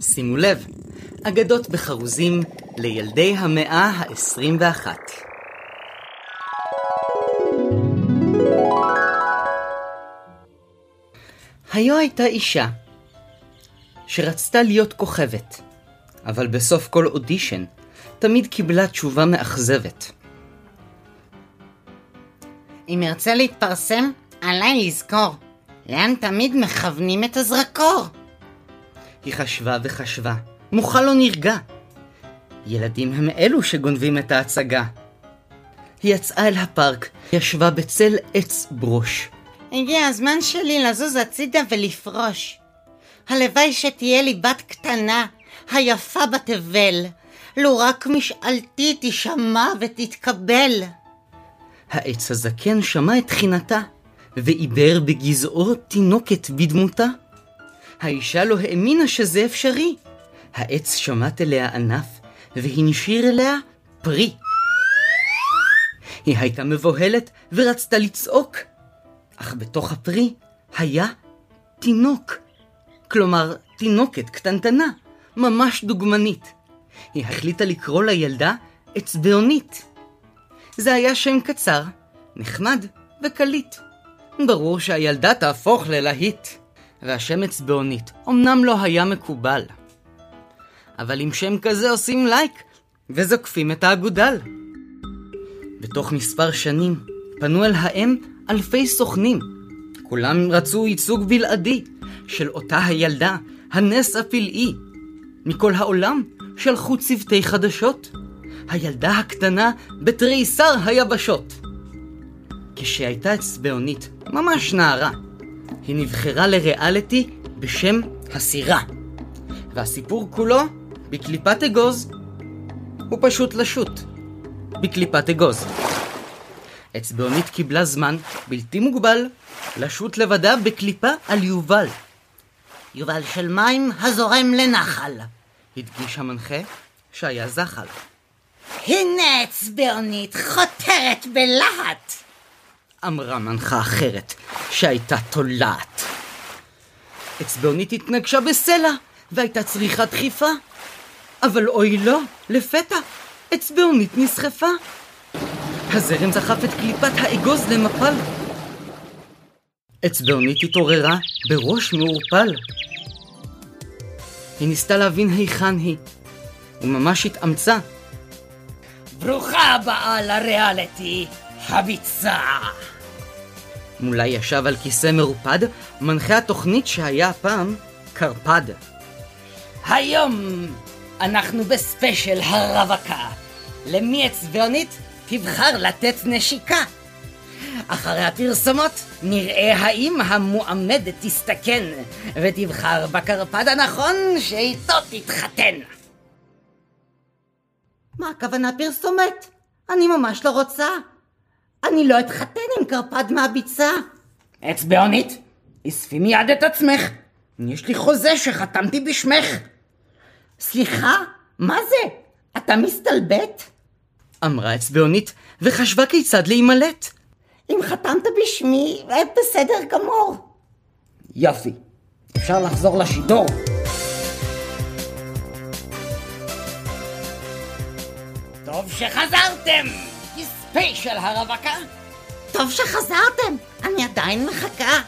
שימו לב, אגדות בחרוזים לילדי המאה ה-21. היו הייתה אישה שרצתה להיות כוכבת, אבל בסוף כל אודישן תמיד קיבלה תשובה מאכזבת. אם ארצה להתפרסם, עליי לזכור. לאן תמיד מכוונים את הזרקור? היא חשבה וחשבה, מוחה לא נרגע. ילדים הם אלו שגונבים את ההצגה. היא יצאה אל הפארק, ישבה בצל עץ ברוש. הגיע הזמן שלי לזוז הצידה ולפרוש. הלוואי שתהיה לי בת קטנה, היפה בתבל, לו רק משאלתי תשמע ותתקבל. העץ הזקן שמע את תחינתה, ועיבר בגזעו תינוקת בדמותה. האישה לא האמינה שזה אפשרי. העץ שמט אליה ענף, והנשיר אליה פרי. היא הייתה מבוהלת ורצתה לצעוק, אך בתוך הפרי היה תינוק. כלומר, תינוקת קטנטנה, ממש דוגמנית. היא החליטה לקרוא לילדה אצבעונית. זה היה שם קצר, נחמד וקליט. ברור שהילדה תהפוך ללהיט, והשם אצבעונית אמנם לא היה מקובל. אבל עם שם כזה עושים לייק וזוקפים את האגודל. בתוך מספר שנים פנו אל האם אלפי סוכנים. כולם רצו ייצוג בלעדי של אותה הילדה, הנס הפלאי. מכל העולם שלחו צוותי חדשות. הילדה הקטנה בתריסר היבשות. כשהייתה אצבעונית, ממש נערה, היא נבחרה לריאליטי בשם הסירה. והסיפור כולו בקליפת אגוז הוא פשוט לשוט. בקליפת אגוז. אצבעונית קיבלה זמן בלתי מוגבל לשוט לבדה בקליפה על יובל. יובל של מים הזורם לנחל. הדגיש המנחה שהיה זחל. הנה אצבעונית חותרת בלהט! אמרה מנחה אחרת, שהייתה תולעת. אצבעונית התנגשה בסלע, והייתה צריכה דחיפה. אבל אוי לא, לפתע, אצבעונית נסחפה. הזרם זחף את קליפת האגוז למפל. אצבעונית התעוררה בראש מעורפל. היא ניסתה להבין היכן היא, וממש התאמצה. ברוכה הבאה לריאליטי, הביצה! מולה ישב על כיסא מרופד, מנחה התוכנית שהיה פעם קרפד. היום אנחנו בספיישל הרווקה. למי אצבעונית תבחר לתת נשיקה? אחרי הפרסומות נראה האם המועמדת תסתכן ותבחר בקרפד הנכון שאיתו תתחתן. מה הכוונה פרסומת? אני ממש לא רוצה. אני לא אתחתן עם קרפד מהביצה. אצבעונית, אספי מיד את עצמך. יש לי חוזה שחתמתי בשמך. סליחה, מה זה? אתה מסתלבט? אמרה אצבעונית, וחשבה כיצד להימלט. אם חתמת בשמי, בסדר גמור. יופי, אפשר לחזור לשידור. טוב שחזרתם! ספיישל הרווקה? טוב שחזרתם, אני עדיין מחכה.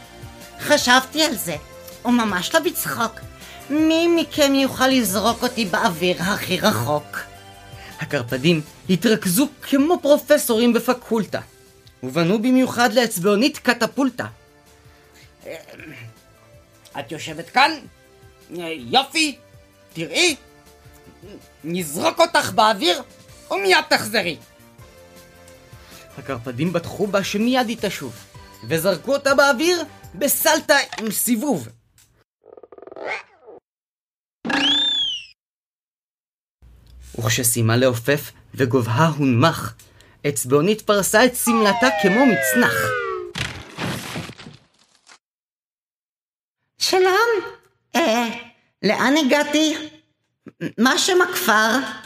חשבתי על זה, וממש לא בצחוק. מי מכם יוכל לזרוק אותי באוויר הכי רחוק? הקרפדים התרכזו כמו פרופסורים בפקולטה, ובנו במיוחד לאצבעונית קטפולטה. את יושבת כאן? יופי, תראי, נזרוק אותך באוויר ומיד תחזרי. הקרפדים בטחו בה שמיד היא תשוב, וזרקו אותה באוויר בסלטה עם סיבוב. וכשסיימה לעופף וגובהה הונמך, אצבעונית פרסה את שמלתה כמו מצנח. שלום, אה, לאן הגעתי? מה שם הכפר?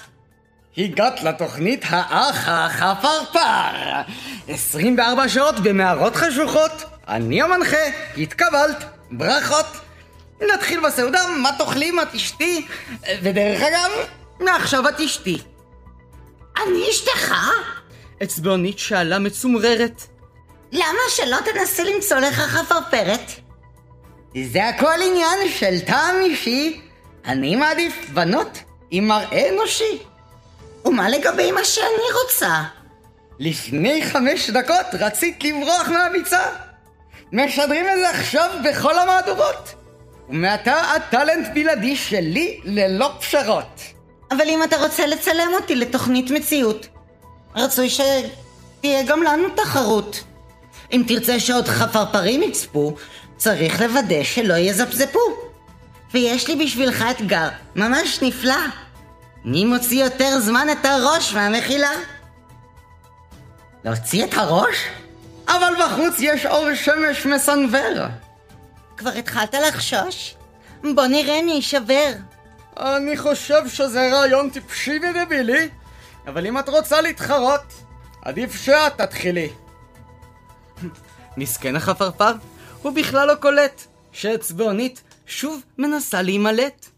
הגעת לתוכנית האח החפרפר. 24 שעות במערות חשוכות. אני המנחה, התקבלת. ברכות. נתחיל בסעודה, מה תאכלי, מה תשתי? ודרך אגב, מעכשיו את אשתי. אני אשתך? אצבעונית שאלה מצומררת. למה שלא תנסה למצוא לך חפרפרת? זה הכל עניין של טעם אישי. אני מעדיף בנות עם מראה אנושי. ומה לגבי מה שאני רוצה? לפני חמש דקות רצית לברוח מהביצה. משדרים את זה עכשיו בכל המהדורות. ומעתה הטאלנט בלעדי שלי ללא פשרות. אבל אם אתה רוצה לצלם אותי לתוכנית מציאות, רצוי שתהיה גם לנו תחרות. אם תרצה שעוד חפרפרים יצפו, צריך לוודא שלא יזפזפו. ויש לי בשבילך אתגר ממש נפלא. מי מוציא יותר זמן את הראש מהמחילה? להוציא את הראש? אבל בחוץ יש אור שמש מסנוור. כבר התחלת לחשוש? בוא נראה מי יישבר. אני חושב שזה רעיון טיפשי ודבילי, אבל אם את רוצה להתחרות, עדיף שאת תתחילי. מסכן החפרפר, הוא בכלל לא קולט שאצבעונית שוב מנסה להימלט.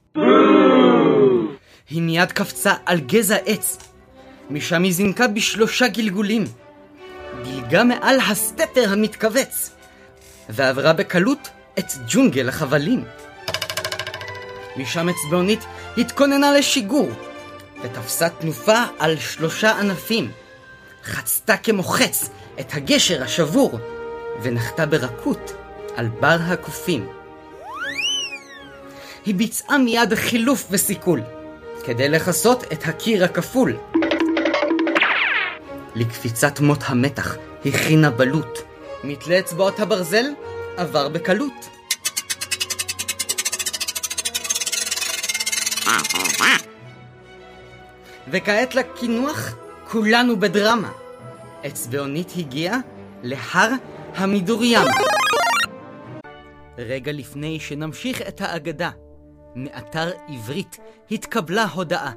היא מיד קפצה על גזע עץ, משם היא זינקה בשלושה גלגולים. דילגה מעל הסטפר המתכווץ, ועברה בקלות את ג'ונגל החבלים. משם אצבעונית התכוננה לשיגור, ותפסה תנופה על שלושה ענפים. חצתה כמו חץ את הגשר השבור, ונחתה ברכות על בר הקופים. היא ביצעה מיד חילוף וסיכול, כדי לכסות את הקיר הכפול. לקפיצת מוט המתח הכינה בלוט. מתלה אצבעות הברזל עבר בקלות. וכעת לקינוח כולנו בדרמה. אצבעונית הגיעה להר המדוריים. רגע לפני שנמשיך את האגדה, מאתר עברית התקבלה הודעה.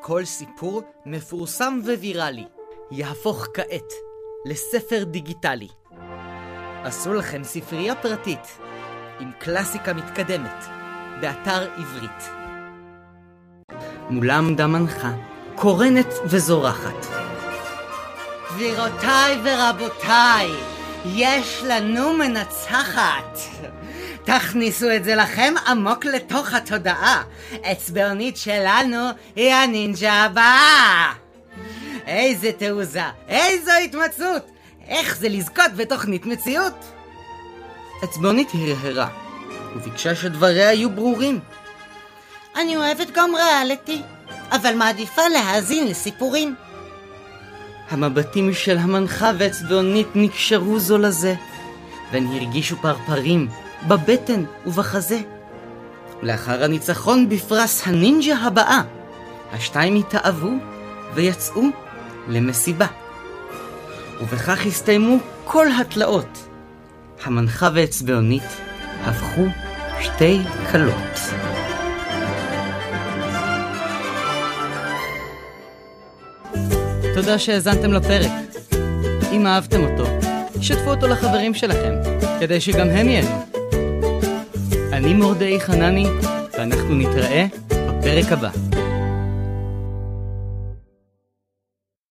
כל סיפור מפורסם וויראלי יהפוך כעת לספר דיגיטלי. עשו לכם ספרייה פרטית עם קלאסיקה מתקדמת באתר עברית. מולה עמדה קורנת וזורחת. גבירותיי ורבותיי, יש לנו מנצחת. תכניסו את זה לכם עמוק לתוך התודעה. אצבעונית שלנו היא הנינג'ה הבאה. איזה תעוזה, איזו התמצאות. איך זה לזכות בתוכנית מציאות? אצבעונית הרהרה, וביקשה שדבריה יהיו ברורים. אני אוהבת גם ריאליטי, אבל מעדיפה להאזין לסיפורים. המבטים של המנחה ואצבעונית נקשרו זו לזה, והן הרגישו פרפרים בבטן ובחזה. לאחר הניצחון בפרס הנינג'ה הבאה, השתיים התאהבו ויצאו למסיבה. ובכך הסתיימו כל התלאות. המנחה ואצבעונית הפכו שתי כלות. תודה שהאזנתם לפרק. אם אהבתם אותו, שתפו אותו לחברים שלכם, כדי שגם הם ייהנו. אני מורדאי חנני, ואנחנו נתראה בפרק הבא.